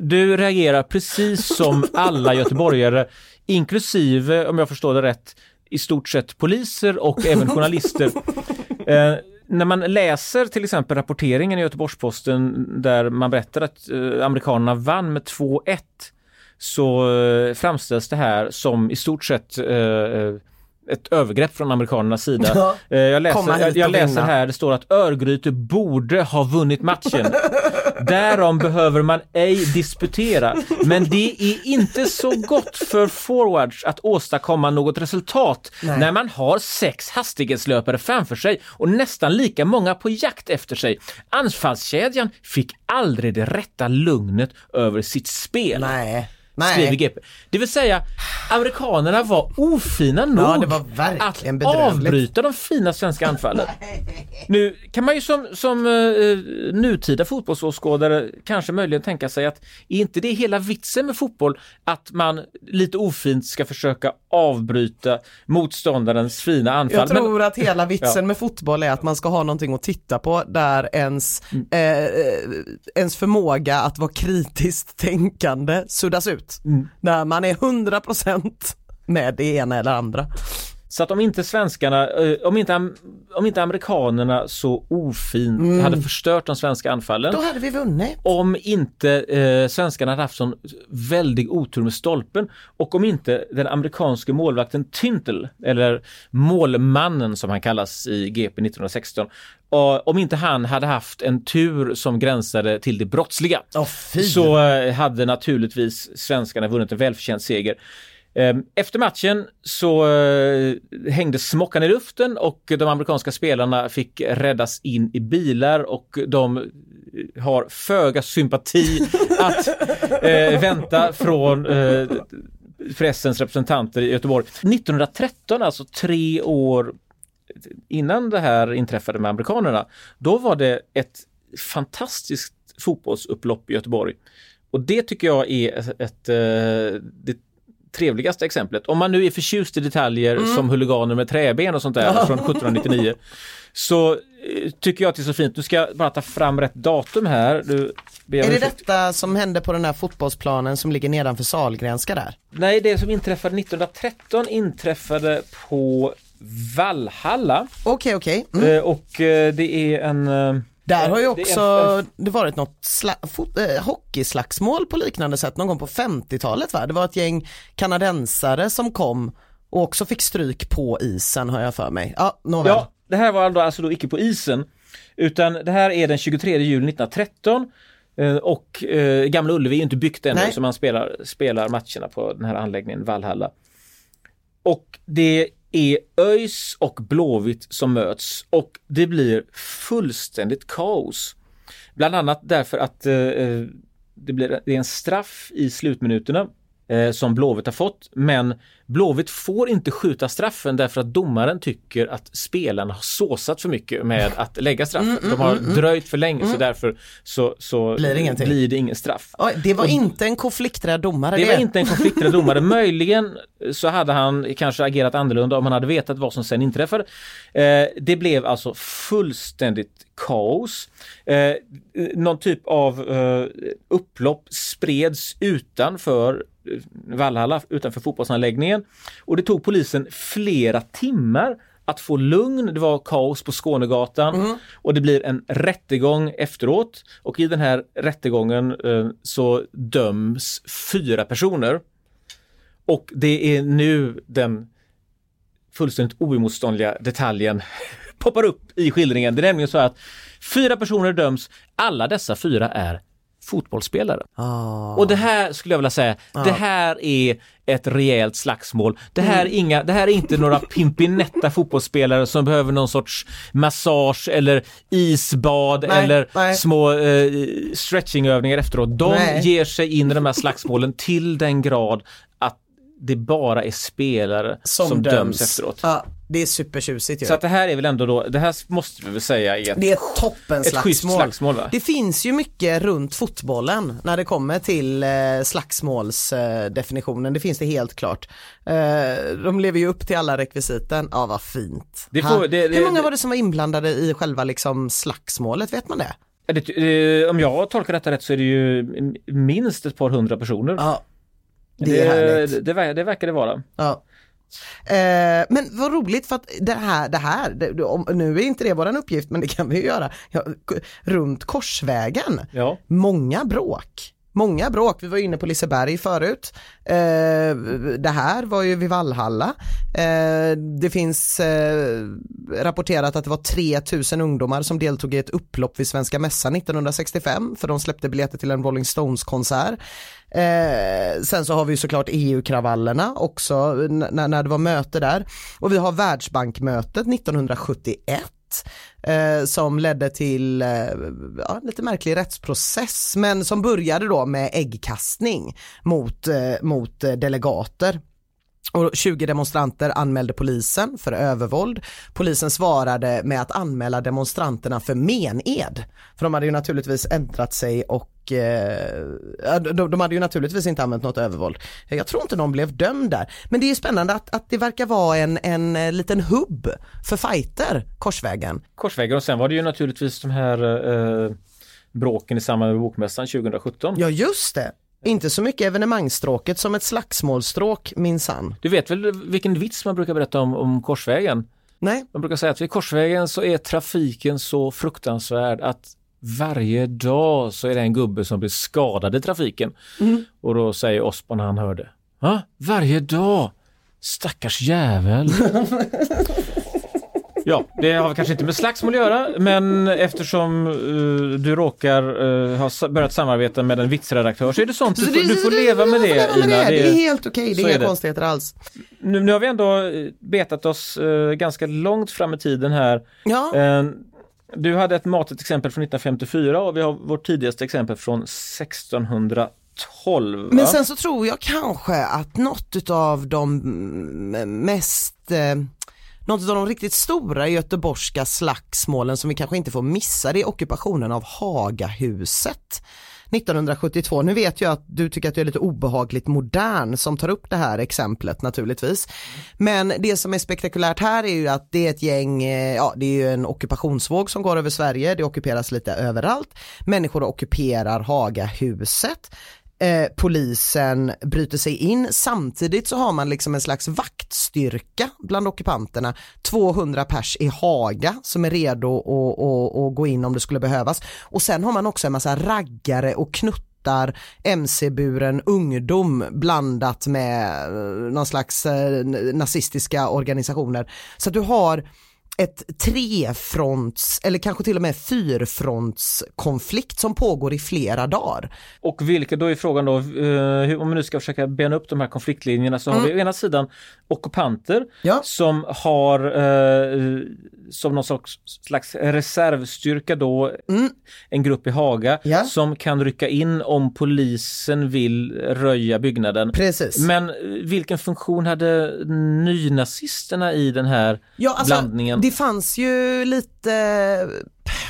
Speaker 3: Du reagerar precis som alla göteborgare, inklusive, om jag förstår det rätt, i stort sett poliser och även journalister. Eh, När man läser till exempel rapporteringen i Göteborgs-Posten där man berättar att eh, amerikanerna vann med 2-1 så eh, framställs det här som i stort sett eh, eh, ett övergrepp från amerikanernas sida.
Speaker 4: Ja.
Speaker 3: Eh, Jag läser, jag, jag läser här, det står att Örgryte borde ha vunnit matchen. Därom behöver man ej disputera. Men det är inte så gott för forwards att åstadkomma något resultat
Speaker 4: Nej.
Speaker 3: när man har sex hastighetslöpare framför sig och nästan lika många på jakt efter sig. Anfallskedjan fick aldrig det rätta lugnet över sitt spel.
Speaker 4: Nej,
Speaker 3: Skriver
Speaker 4: nej.
Speaker 3: GP. Det vill säga, amerikanerna var ofina nog
Speaker 4: Ja, det var
Speaker 3: att avbryta de fina svenska anfallen. Nu kan man ju som, som eh, nutida fotbollsåskådare kanske möjligen tänka sig att är inte det hela vitsen med fotboll att man lite ofint ska försöka avbryta motståndarens fina anfall?
Speaker 4: Jag
Speaker 3: Men-
Speaker 4: tror att hela vitsen
Speaker 3: Ja.
Speaker 4: med fotboll är att man ska ha någonting att titta på där ens,
Speaker 3: Mm.
Speaker 4: eh, eh, ens förmåga att vara kritiskt tänkande suddas ut.
Speaker 3: Mm.
Speaker 4: När man är 100% med det ena eller andra.
Speaker 3: Så att om inte svenskarna, eh, om inte, om inte amerikanerna så ofint hade förstört de svenska anfallen
Speaker 4: Mm. Då hade vi vunnit.
Speaker 3: om inte eh, svenskarna hade haft sån väldig otur med stolpen och om inte den amerikanske målvakten Tyntel, eller målmannen som han kallas i GP 1916, och om inte han hade haft en tur som gränsade till det brottsliga
Speaker 4: fy.
Speaker 3: så eh, hade naturligtvis svenskarna vunnit en välförtjänt seger. Eh, Efter matchen så eh, hängde smockan i luften och de amerikanska spelarna fick räddas in i bilar och de eh, har föga sympati att eh, vänta från eh, pressens representanter i Göteborg. 1913, alltså tre år innan det här inträffade med amerikanerna, då var det ett fantastiskt fotbollsupplopp i Göteborg. Och det tycker jag är ett, ett, eh, det trevligaste exemplet. Om man nu är förtjust i detaljer som huliganer med träben och sånt där från 1799 så eh, tycker jag att det är så fint. Du ska bara ta fram rätt datum här. Du, jag
Speaker 4: Är det detta som hände på den här fotbollsplanen som ligger nedanför Sahlgrenska där?
Speaker 3: Nej, det som inträffade 1913 inträffade på Valhalla
Speaker 4: Okej, okej. Mm.
Speaker 3: Eh, och eh, det är en... eh,
Speaker 4: Där har ju
Speaker 3: det är
Speaker 4: också
Speaker 3: en-
Speaker 4: det varit något sla- fot- eh, hockeyslagsmål på liknande sätt någon gång på 50-talet va? Det var ett gäng kanadensare som kom och också fick stryk på isen har jag för mig. Ja, nåväl.
Speaker 3: Ja, det här var alltså då icke på isen, utan det här är den 23 juli 1913 eh, och eh, Gamla Ullevi är ju inte byggt ännu
Speaker 4: Nej.
Speaker 3: så man spelar, spelar matcherna på den här anläggningen Valhalla. Och det är ÖIS och Blåvitt som möts och det blir fullständigt kaos. Bland annat därför att eh, eh det, blir, det är en straff i slutminuterna eh, som Blåvitt har fått. Men Blåvitt får inte skjuta straffen därför att domaren tycker att spelarna har såsat för mycket med att lägga straffen. De har dröjt för länge så därför så, så
Speaker 4: Blir det
Speaker 3: blir det ingen straff.
Speaker 4: Oj, det var inte en konflikträdd domare
Speaker 3: Det var inte en konflikträdd domare. Möjligen så hade han kanske agerat annorlunda om han hade vetat vad som sen inträffade. Eh, det blev alltså fullständigt kaos. Eh, någon typ av eh, upplopp spreds utanför Valhalla, utanför fotbollsanläggningen. Och det tog polisen flera timmar att få lugn. Det var kaos på Skånegatan och det blir en rättegång efteråt. Och i den här rättegången eh, så döms fyra personer. Och det är nu den fullständigt oemotståndliga detaljen poppar upp i skildringen. Det är nämligen så att fyra personer döms, alla dessa fyra är fotbollsspelare.
Speaker 4: Ah.
Speaker 3: Och det här skulle jag vilja säga, det här är ett rejält slagsmål. Det här, är
Speaker 4: Mm.
Speaker 3: inga, det här är inte några pimpinetta fotbollsspelare som behöver någon sorts massage eller isbad
Speaker 4: Nej,
Speaker 3: eller
Speaker 4: nej.
Speaker 3: små eh, stretchingövningar efteråt. De
Speaker 4: Nej.
Speaker 3: ger sig in i de här slagsmålen till den grad att det bara är spelare som, döms. efteråt.
Speaker 4: Ja, det är supertjusigt ju.
Speaker 3: Så att det här är väl ändå då, det här måste vi väl säga är ett,
Speaker 4: Det är toppen
Speaker 3: ett
Speaker 4: slagsmål.
Speaker 3: slagsmål va?
Speaker 4: Det finns ju mycket runt fotbollen när det kommer till eh, slagsmålsdefinitionen, det finns det helt klart. Eh, de lever ju upp till alla rekvisiten, ja vad fint.
Speaker 3: Det får- det- det-
Speaker 4: Hur många var det som var inblandade i själva liksom slagsmålet, vet man det?
Speaker 3: Om jag tolkar detta rätt så är det ju minst ett par hundra personer.
Speaker 4: Ja, det är
Speaker 3: det, det, det verkar det vara.
Speaker 4: Ja. Eh, men vad roligt för att det här, det här det, om, nu är inte det våran uppgift men det kan vi ju göra, ja, runt Korsvägen.
Speaker 3: Ja.
Speaker 4: Många bråk. Många bråk, vi var inne på Liseberg förut. Eh, det här var ju vid Vallhalla. Eh, det finns eh, rapporterat att det var 3000 ungdomar som deltog i ett upplopp vid Svenska Mässan 1965 för de släppte biljetter till en Rolling Stones-konsert. Eh, sen så har vi ju såklart EU-kravallerna också när, när det var möte där. Och vi har Världsbankmötet 1971 eh, som ledde till eh, ja, lite märklig rättsprocess men som började då med äggkastning mot, eh, mot eh, delegater. Och 20 demonstranter anmälde polisen för övervåld. Polisen svarade med att anmäla demonstranterna för mened. För de hade ju naturligtvis ändrat sig och eh, ja, de, de hade ju naturligtvis inte använt något övervåld. Jag tror inte någon blev dömd där. Men det är spännande att, att det verkar vara en, en eh, liten hubb för fighter, Korsvägen.
Speaker 3: Korsvägar och sen var det ju naturligtvis de här eh, bråken i samband med Bokmässan 2017.
Speaker 4: Ja just det. Inte så mycket evenemangsstråket som ett slagsmålstråk minsann.
Speaker 3: Du vet väl vilken vits man brukar berätta om, om Korsvägen?
Speaker 4: Nej,
Speaker 3: Man brukar säga att vid Korsvägen så är trafiken så fruktansvärd att varje dag så är det en gubbe som blir skadad i trafiken. Och då säger Osborn när han hör det. Va? Varje dag? Stackars jävel. Ja, det har kanske inte med slagsmål att göra, men eftersom eh, du råkar eh, ha börjat samarbeta med en vitsredaktör så är det sånt du, får, du får leva med det
Speaker 4: leva
Speaker 3: Ina.
Speaker 4: med det. Det är helt okej, det
Speaker 3: så
Speaker 4: är inga
Speaker 3: det.
Speaker 4: konstigheter alls.
Speaker 3: Nu, nu har vi ändå eh, betat oss eh, ganska långt fram i tiden här.
Speaker 4: Ja.
Speaker 3: Du hade ett matigt exempel från 1954 och vi har vårt tidigaste exempel från 1612. va?
Speaker 4: Men sen så tror jag kanske att något utav de mest, eh, något av de riktigt stora göteborgska slagsmålen som vi kanske inte får missa det är ockupationen av Hagahuset. 1972. Nu vet jag att du tycker att jag är lite obehagligt modern som tar upp det här exemplet naturligtvis. Men det som är spektakulärt här är ju att det är ett gäng, eh, ja det är ju en ockupationsvåg som går över Sverige, det ockuperas lite överallt. Människor ockuperar Hagahuset. Eh, polisen bryter sig in. Samtidigt så har man liksom en slags vaktstyrka bland ockupanterna. 200 pers i Haga som är redo att, att, att gå in om det skulle behövas. Och sen har man också en massa raggare och knuttar mc-buren ungdom blandat med eh, någon slags eh, nazistiska organisationer. Så att du har ett trefronts eller kanske till och med fyrfrontskonflikt som pågår i flera dagar.
Speaker 3: Och vilka då är frågan då, eh, om vi nu ska försöka bena upp de här konfliktlinjerna så har vi å ena sidan ockupanter
Speaker 4: Mm. Ja.
Speaker 3: som har eh, som någon slags, slags reservstyrka då, en grupp i Haga,
Speaker 4: Mm. Ja.
Speaker 3: som kan rycka in om polisen vill röja byggnaden.
Speaker 4: Precis.
Speaker 3: Men eh, vilken funktion hade nynazisterna i den här
Speaker 4: Ja, alltså,
Speaker 3: blandningen?
Speaker 4: Det fanns ju lite,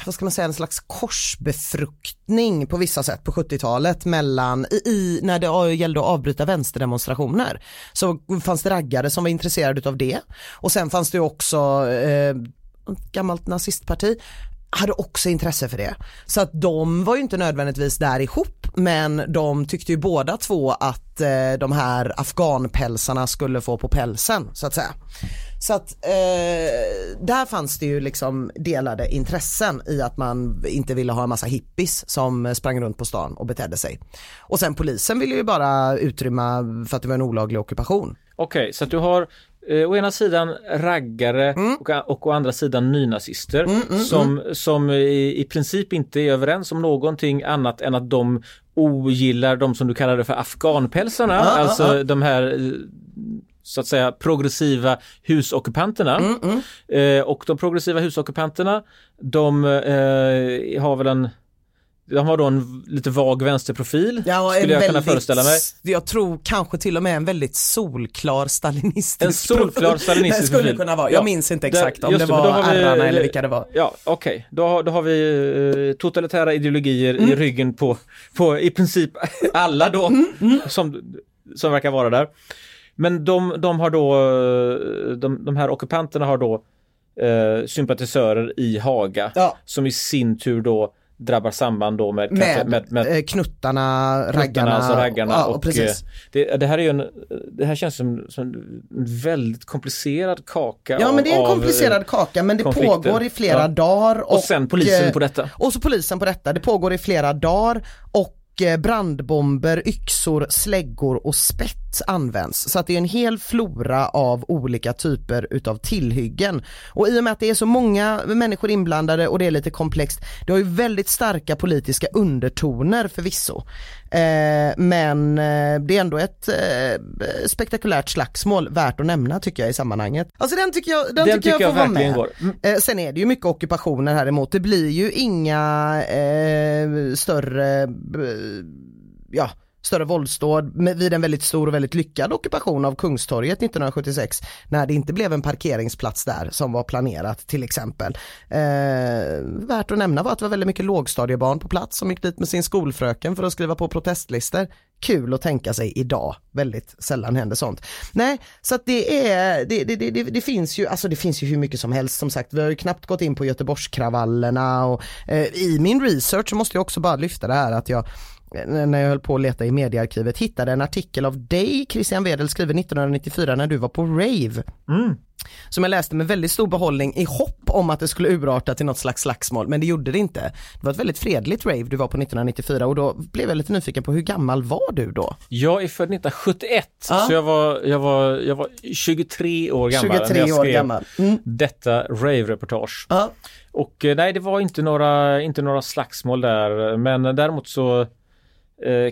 Speaker 4: vad ska man säga, en slags korsbefruktning på vissa sätt på 70-talet mellan, i, i, när det gällde att avbryta vänsterdemonstrationer. Så fanns det raggare som var intresserade av det. Och sen fanns det också eh, ett gammalt nazistparti hade också intresse för det. Så att de var ju inte nödvändigtvis där ihop men de tyckte ju båda två att eh, de här afghanpälsarna skulle få på pälsen så att säga. Så att eh, där fanns det ju liksom delade intressen i att man inte ville ha en massa hippies som sprang runt på stan och betedde sig. Och sen polisen ville ju bara utrymma för att det var en olaglig ockupation.
Speaker 3: Okej, så att du har eh, å ena sidan raggare
Speaker 4: Mm.
Speaker 3: och, och å andra sidan nynazister som, som i, i princip inte är överens om någonting annat än att de ogillar de som du kallade för afghanpälsarna,
Speaker 4: ja,
Speaker 3: alltså
Speaker 4: ja.
Speaker 3: de här eh, så att säga progressiva husockupanterna.
Speaker 4: Mm,
Speaker 3: Eh, och de progressiva husockupanterna, de eh, har väl en de har då en lite vag vänsterprofil,
Speaker 4: Ja,
Speaker 3: skulle jag kunna
Speaker 4: väldigt-
Speaker 3: föreställa mig.
Speaker 4: Jag tror kanske till och med en väldigt solklar stalinistisk
Speaker 3: En solklar
Speaker 4: profil.
Speaker 3: stalinistisk
Speaker 4: Det skulle
Speaker 3: profil.
Speaker 4: kunna vara, jag
Speaker 3: Ja,
Speaker 4: minns inte
Speaker 3: där-
Speaker 4: exakt om
Speaker 3: just
Speaker 4: det
Speaker 3: då
Speaker 4: var herrarna eller vilka det var.
Speaker 3: Ja, okej. Då, har- då har vi eh, totalitära ideologier
Speaker 4: Mm.
Speaker 3: i ryggen på, på i princip alla då
Speaker 4: Mm,
Speaker 3: som, som verkar vara där. Men de, de har då, eh, de, de här ockupanterna har då eh, sympatisörer i Haga
Speaker 4: Ja.
Speaker 3: som i sin tur då drabbar samman då med,
Speaker 4: Med,
Speaker 3: med, med
Speaker 4: eh, knuttarna, raggarna.
Speaker 3: alltså raggarna
Speaker 4: ja,
Speaker 3: och
Speaker 4: precis.
Speaker 3: eh, det, det här är ju en, det här känns som, som en väldigt komplicerad kaka
Speaker 4: Ja
Speaker 3: av,
Speaker 4: men det är en
Speaker 3: av,
Speaker 4: komplicerad
Speaker 3: eh,
Speaker 4: kaka men det
Speaker 3: konflikter.
Speaker 4: pågår i flera
Speaker 3: Ja.
Speaker 4: dagar.
Speaker 3: Och sen polisen
Speaker 4: eh,
Speaker 3: på detta.
Speaker 4: Och så polisen på detta. Det pågår i flera dagar och eh, brandbomber, yxor, släggor och spett används. Så att det är en hel flora av olika typer utav tillhyggen. Och i och med att det är så många människor inblandade och det är lite komplext, det har ju väldigt starka politiska undertoner förvisso. Eh, men eh, det är ändå ett eh, spektakulärt slagsmål värt att nämna tycker jag i sammanhanget. Alltså den tycker jag, den
Speaker 3: Den
Speaker 4: tycker jag,
Speaker 3: tycker jag
Speaker 4: får vara med.
Speaker 3: går. Mm.
Speaker 4: Eh, sen är det ju mycket ockupationer här emot. Det blir ju inga eh, större, eh, ja, större våldsdåd vid en väldigt stor och väldigt lyckad ockupation av Kungstorget 1976 när det inte blev en parkeringsplats där som var planerat till exempel. Eh, värt att nämna var att det var väldigt mycket lågstadiebarn på plats som gick dit med sin skolfröken för att skriva på protestlistor. Kul att tänka sig idag, väldigt sällan händer sånt. Nej, så att det är, det, det, det, det, det finns ju, alltså det finns ju hur mycket som helst som sagt. Vi har ju knappt gått in på Göteborgskravallerna och eh, i min research så måste jag också bara lyfta det här att jag när jag höll på att leta i mediearkivet hittade en artikel av dig Christian Wedel skriven 1994 när du var på rave. Som jag läste med väldigt stor behållning i hopp om att det skulle urarta till något slags slagsmål men det gjorde det inte. Det var ett väldigt fredligt rave du var på 1994 och då blev jag lite nyfiken på hur gammal var du då?
Speaker 3: Jag är född 1971
Speaker 4: Ja.
Speaker 3: så jag var, jag, var, jag var 23 år gammal när
Speaker 4: 23
Speaker 3: jag
Speaker 4: år
Speaker 3: skrev
Speaker 4: gammal. Mm.
Speaker 3: detta rave-reportage.
Speaker 4: Ja.
Speaker 3: Och eh, nej, det var inte några, inte några slagsmål där, men däremot så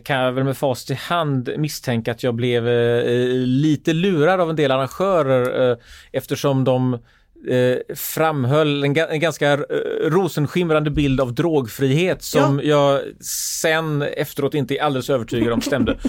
Speaker 3: kan jag väl med fast i hand misstänka att jag blev eh, lite lurad av en del arrangörer eh, eftersom de eh, framhöll en, ga- en ganska eh, rosenskimrande bild av drogfrihet som jag sen efteråt inte är alldeles övertygad om stämde.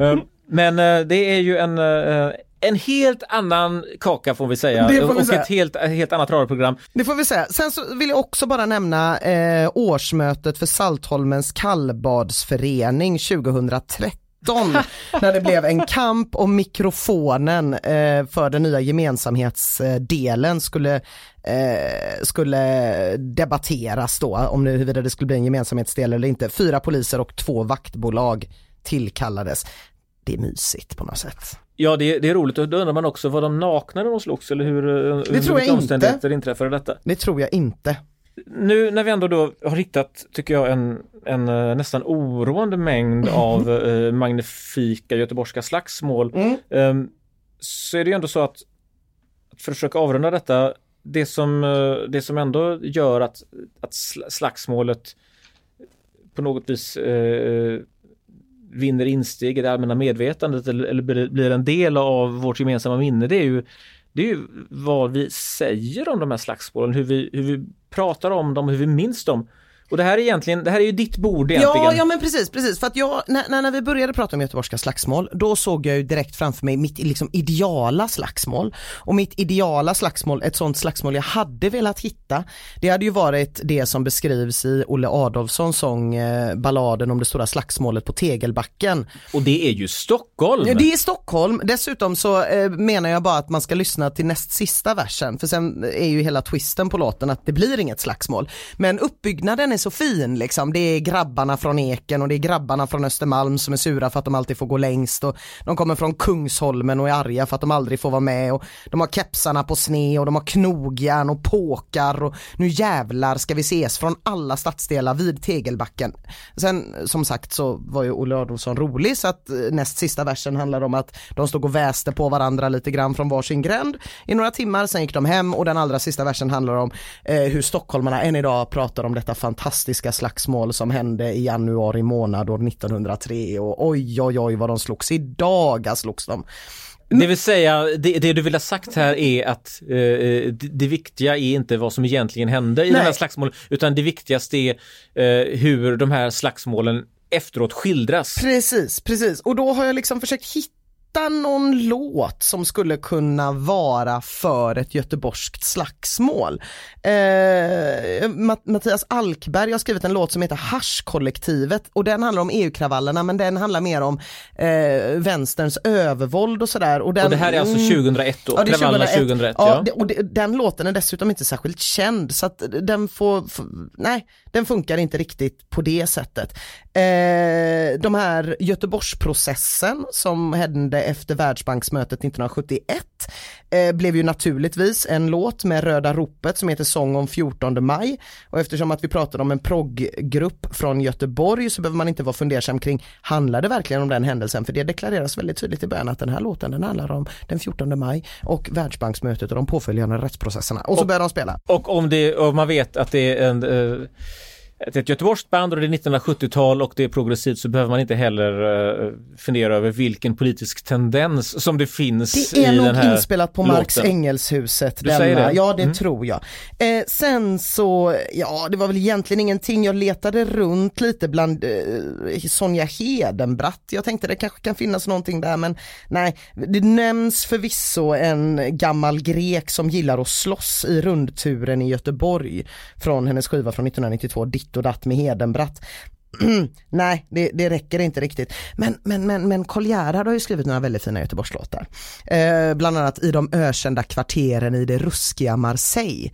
Speaker 3: Eh, Men eh, det är ju en eh, en helt annan kaka får vi säga
Speaker 4: Det får vi
Speaker 3: och
Speaker 4: säga.
Speaker 3: ett helt, helt annat radioprogram.
Speaker 4: Det får vi säga. Sen så vill jag också bara nämna eh, årsmötet för Saltholmens kallbadsförening 2013 när det blev en kamp om mikrofonen eh, för den nya gemensamhetsdelen skulle, eh, skulle debatteras då om det, huruvida det skulle bli en gemensamhetsdel eller inte. Fyra poliser och två vaktbolag tillkallades. Det är mysigt på något sätt.
Speaker 3: Ja, det, det är roligt och då undrar man också, var de nakna när de slogs eller hur, det
Speaker 4: tror jag inte.
Speaker 3: inträffade detta?
Speaker 4: Det tror jag inte.
Speaker 3: Nu när vi ändå då har hittat, tycker jag, en, en eh, nästan oroande mängd av eh, magnifika göteborgska slagsmål eh, så är det ju ändå så att, att för att försöka avrunda detta, det som, eh, det som ändå gör att, att sl- slagsmålet på något vis eh, vinner insteg i det allmänna medvetandet eller, eller blir- en del av vårt gemensamma minne, det är ju det är ju vad vi säger om de här slagsmålen, hur vi, hur vi pratar om dem, hur vi minns dem. Och det här är egentligen, det här är ju ditt bord egentligen.
Speaker 4: Ja, ja men precis, precis. För att jag, när, när, vi började prata om göteborgska slagsmål, då såg jag ju direkt framför mig mitt liksom ideala slagsmål. Och mitt ideala slagsmål, ett sånt slagsmål jag hade velat hitta, det hade ju varit det som beskrivs i Olle Adolfssons sång eh, Balladen om det stora slagsmålet på Tegelbacken.
Speaker 3: Och det är ju Stockholm!
Speaker 4: Ja, det är Stockholm. Dessutom så eh, menar jag bara att man ska lyssna till näst sista versen, för sen är ju hela twisten på låten att det blir inget slagsmål. Men uppbyggnaden är så fin liksom. Det är grabbarna från Eken och det är grabbarna från Östermalm som är sura för att de alltid får gå längst och de kommer från Kungsholmen och är arga för att de aldrig får vara med och de har kepsarna på sne och de har knogjärn och påkar och nu jävlar ska vi ses från alla stadsdelar vid Tegelbacken. Sen som sagt så var ju Olle Adolfsson rolig så att eh, näst sista versen handlar om att de stod och väste på varandra lite grann från varsin gränd i några timmar, sen gick de hem och den allra sista versen handlar om eh, hur stockholmarna än idag pratar om detta fantastiska slagsmål som hände i januari månad år 1903 och oj oj oj vad de slogs, i dagar slogs de.
Speaker 3: Det vill säga, det, det du vill ha sagt här är att eh, det, det viktiga är inte vad som egentligen hände i
Speaker 4: Nej.
Speaker 3: de här slagsmålen, utan det viktigaste är eh, hur de här slagsmålen efteråt skildras.
Speaker 4: Precis, precis. Och då har jag liksom försökt hitta någon låt som skulle kunna vara för ett göteborgskt slagsmål. Eh, Matt- Mattias Alkberg har skrivit en låt som heter Haschkollektivet och den handlar om EU-kravallerna men den handlar mer om eh, vänsterns övervåld och sådär. Och, den,
Speaker 3: Och det här är alltså
Speaker 4: Mm.
Speaker 3: 2001 då?
Speaker 4: Ja, det är
Speaker 3: Kravallerna
Speaker 4: 2001.
Speaker 3: 2001,
Speaker 4: ja.
Speaker 3: ja.
Speaker 4: det- Och det, den låten är dessutom inte särskilt känd så att den får, nej, den funkar inte riktigt på det sättet. Eh, de här Göteborgsprocessen som hände efter Världsbanksmötet 1971 eh, blev ju naturligtvis en låt med Röda ropet som heter Sång om 14 maj. Och eftersom att vi pratade om en progggrupp från Göteborg så behöver man inte vara fundersam kring handlar det verkligen om den händelsen? För det deklareras väldigt tydligt i början att den här låten den handlar om den 14 maj och Världsbanksmötet och de påföljande rättsprocesserna. Och så börjar de spela.
Speaker 3: Och om, det, om man vet att det är en, eh, ett, göteborgskt band och det är 1970-tal och det är progressivt så behöver man inte heller eh, fundera över vilken politisk tendens som det finns
Speaker 4: Det är
Speaker 3: i
Speaker 4: nog
Speaker 3: den här
Speaker 4: inspelat på Marx
Speaker 3: låten.
Speaker 4: Ängelshuset.
Speaker 3: Du säger
Speaker 4: denna.
Speaker 3: det?
Speaker 4: Ja det
Speaker 3: Mm.
Speaker 4: tror jag. Eh, sen så, ja det var väl egentligen ingenting. Jag letade runt lite bland eh, Sonja Hedenbratt. Jag tänkte det kanske kan finnas någonting där men nej. Det nämns förvisso en gammal grek som gillar att slåss i rundturen i Göteborg från hennes skiva från 1992, Ditt och datt med Hedenbratt. Nej, det, det räcker inte riktigt. Men, men, men, men Karl Gerhard har ju skrivit några väldigt fina Göteborgslåtar. Eh, bland annat i de ökända kvarteren i det ruskiga Marseille.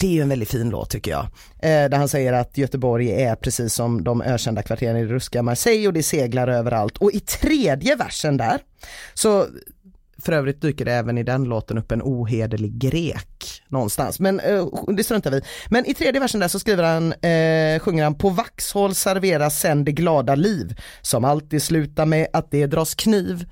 Speaker 4: Det är ju en väldigt fin låt tycker jag. Eh, där han säger att Göteborg är precis som de ökända kvarteren i det ruskiga Marseille och det seglar överallt. Och i tredje versen där så för övrigt dyker det även i den låten upp en ohederlig grek någonstans, men eh, det struntar vi Men i tredje versen där så skriver han, eh, sjunger han på Vaxhåll serveras sen det glada liv som alltid slutar med att det dras kniv.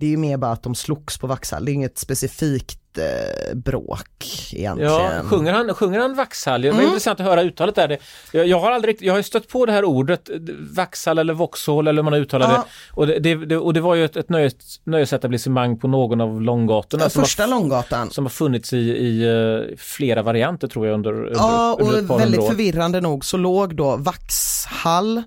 Speaker 4: Det är ju mer bara att de slogs på Vaxhall, det är inget specifikt eh, bråk egentligen.
Speaker 3: Ja, sjunger han, sjunger han Vaxhall? Det var intressant att höra uttalet där. Jag, jag har aldrig, jag har stött på det här ordet, eh, Vaxhall eller Vauxhall eller hur man uttalar
Speaker 4: Ja.
Speaker 3: det. Och det, det. Och det var ju ett, ett nöjes, nöjesetablissemang på någon av långgatorna
Speaker 4: Den första
Speaker 3: har,
Speaker 4: Långgatan.
Speaker 3: som har funnits i, i eh, flera varianter tror jag under, under,
Speaker 4: Ja,
Speaker 3: under
Speaker 4: och väldigt
Speaker 3: år.
Speaker 4: förvirrande nog så låg då Vaxhall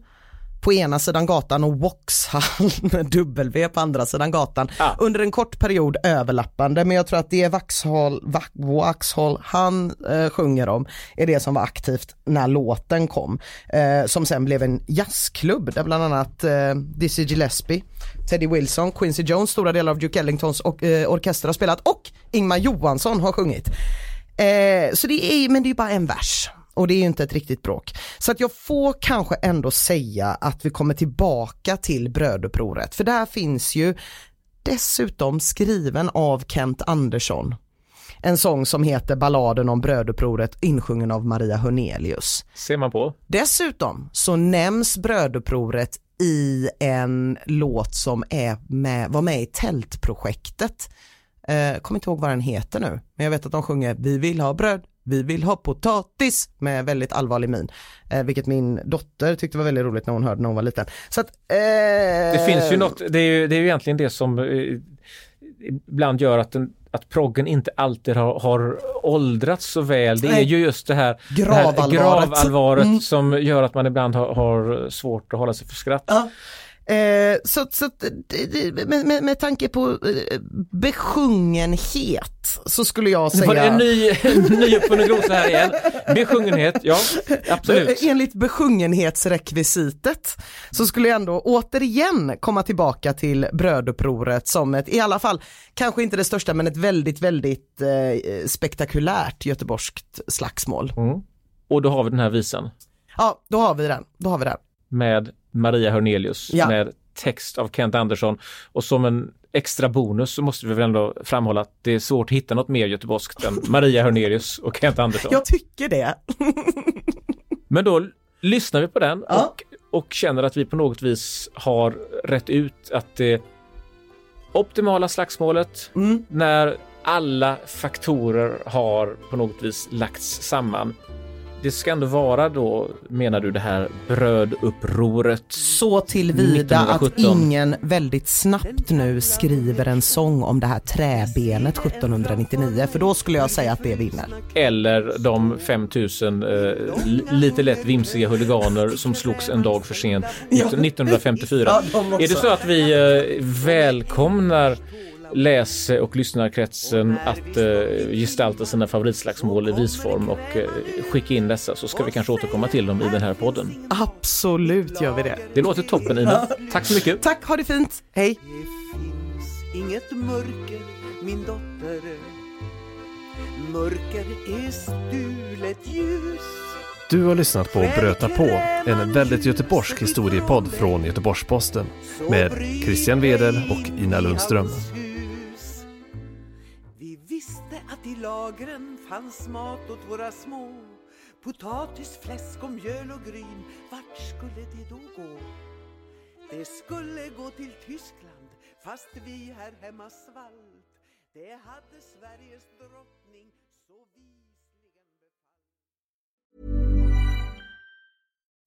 Speaker 4: på ena sidan gatan och Vauxhall med W på andra sidan gatan
Speaker 3: Ja.
Speaker 4: under en kort period överlappande men jag tror att det är Vaxhall, Va- Vaxhall han eh, sjunger om är det som var aktivt när låten kom eh, som sen blev en jazzklubb där bland annat eh, Dizzy Gillespie, Teddy Wilson, Quincy Jones, stora delar av Duke Ellingtons och, eh, orkester har spelat och Ingmar Johansson har sjungit. Eh, så det är, men det är bara en vers och det är ju inte ett riktigt bråk. Så att jag får kanske ändå säga att vi kommer tillbaka till brödupproret för där finns ju dessutom skriven av Kent Andersson. En sång som heter Balladen om brödupproret insjungen av Maria Hörnelius.
Speaker 3: Ser man på.
Speaker 4: Dessutom så nämns brödupproret i en låt som är med, var med i tältprojektet. Eh, kommer inte ihåg vad den heter nu, men jag vet att de sjunger Vi vill ha bröd, vi vill ha potatis med väldigt allvarlig min. Eh, vilket min dotter tyckte var väldigt roligt när hon hörde när hon var liten. Så att, eh,
Speaker 3: Det finns ju något, det är ju, det är ju egentligen det som eh, ibland gör att, den, att proggen inte alltid har, har åldrats så väl. Det är
Speaker 4: Nej.
Speaker 3: ju just det här det här
Speaker 4: Gravallvaret.
Speaker 3: gravallvaret
Speaker 4: Mm.
Speaker 3: som gör att man ibland har, har svårt att hålla sig för skratt.
Speaker 4: Ja. Eh, så så med, med, med tanke på eh, besjungenhet så skulle jag
Speaker 3: Nu var det
Speaker 4: säga
Speaker 3: en ny, ny uppfunnen glosa här igen. Besjungenhet, ja absolut.
Speaker 4: Eh, Enligt besjungenhetsrekvisitet så skulle jag ändå återigen komma tillbaka till brödupproret som ett, i alla fall, kanske inte det största men ett väldigt, väldigt eh, spektakulärt göteborgskt slagsmål.
Speaker 3: Mm. Och då har vi den här visan
Speaker 4: Ja, då har vi den. Då har vi den.
Speaker 3: med Maria Hörnelius
Speaker 4: Ja.
Speaker 3: med text av Kent Andersson. Och som en extra bonus så måste vi väl ändå framhålla att det är svårt att hitta något mer göteborgskt än Maria Hörnelius och Kent Andersson.
Speaker 4: Jag tycker det.
Speaker 3: Men då lyssnar vi på den
Speaker 4: Ja.
Speaker 3: och, och känner att vi på något vis har rätt ut att det optimala slagsmålet
Speaker 4: Mm.
Speaker 3: när alla faktorer har på något vis lagts samman. Det ska ändå vara då, menar du, det här brödupproret.
Speaker 4: Så tillvida att
Speaker 3: 1917.
Speaker 4: ingen väldigt snabbt nu skriver en sång om det här träbenet 1799 för då skulle jag säga att det vinner.
Speaker 3: Eller de 5000 eh, li- lite lätt vimsiga huliganer som slogs en dag för sent 1954.
Speaker 4: Ja.
Speaker 3: Är det så att vi eh, välkomnar läs och lyssnarkretsen att eh, gestalta sina favoritslagsmål i visform och eh, skicka in dessa så ska vi kanske återkomma till dem i den här podden.
Speaker 4: Absolut gör vi det.
Speaker 3: Det låter toppen Ina. Tack så mycket.
Speaker 4: Tack, ha det fint. Hej.
Speaker 6: Det finns inget mörker, min dotter Mörker är stulet ljus
Speaker 2: Du har lyssnat på Bröta på, en väldigt göteborgsk historiepodd från Göteborgs-Posten med Christian Wedel och Ina Lundström.
Speaker 6: I lagren fanns mat åt våra små Potatis, fläsk och mjöl och gryn Vart skulle det då gå? Det skulle gå till Tyskland fast vi här hemma svalt Det hade Sveriges drottning så visligen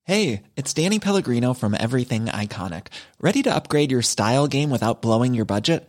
Speaker 7: Hey, it's Danny Pellegrino from Everything Iconic. Ready to upgrade your style game without blowing your budget?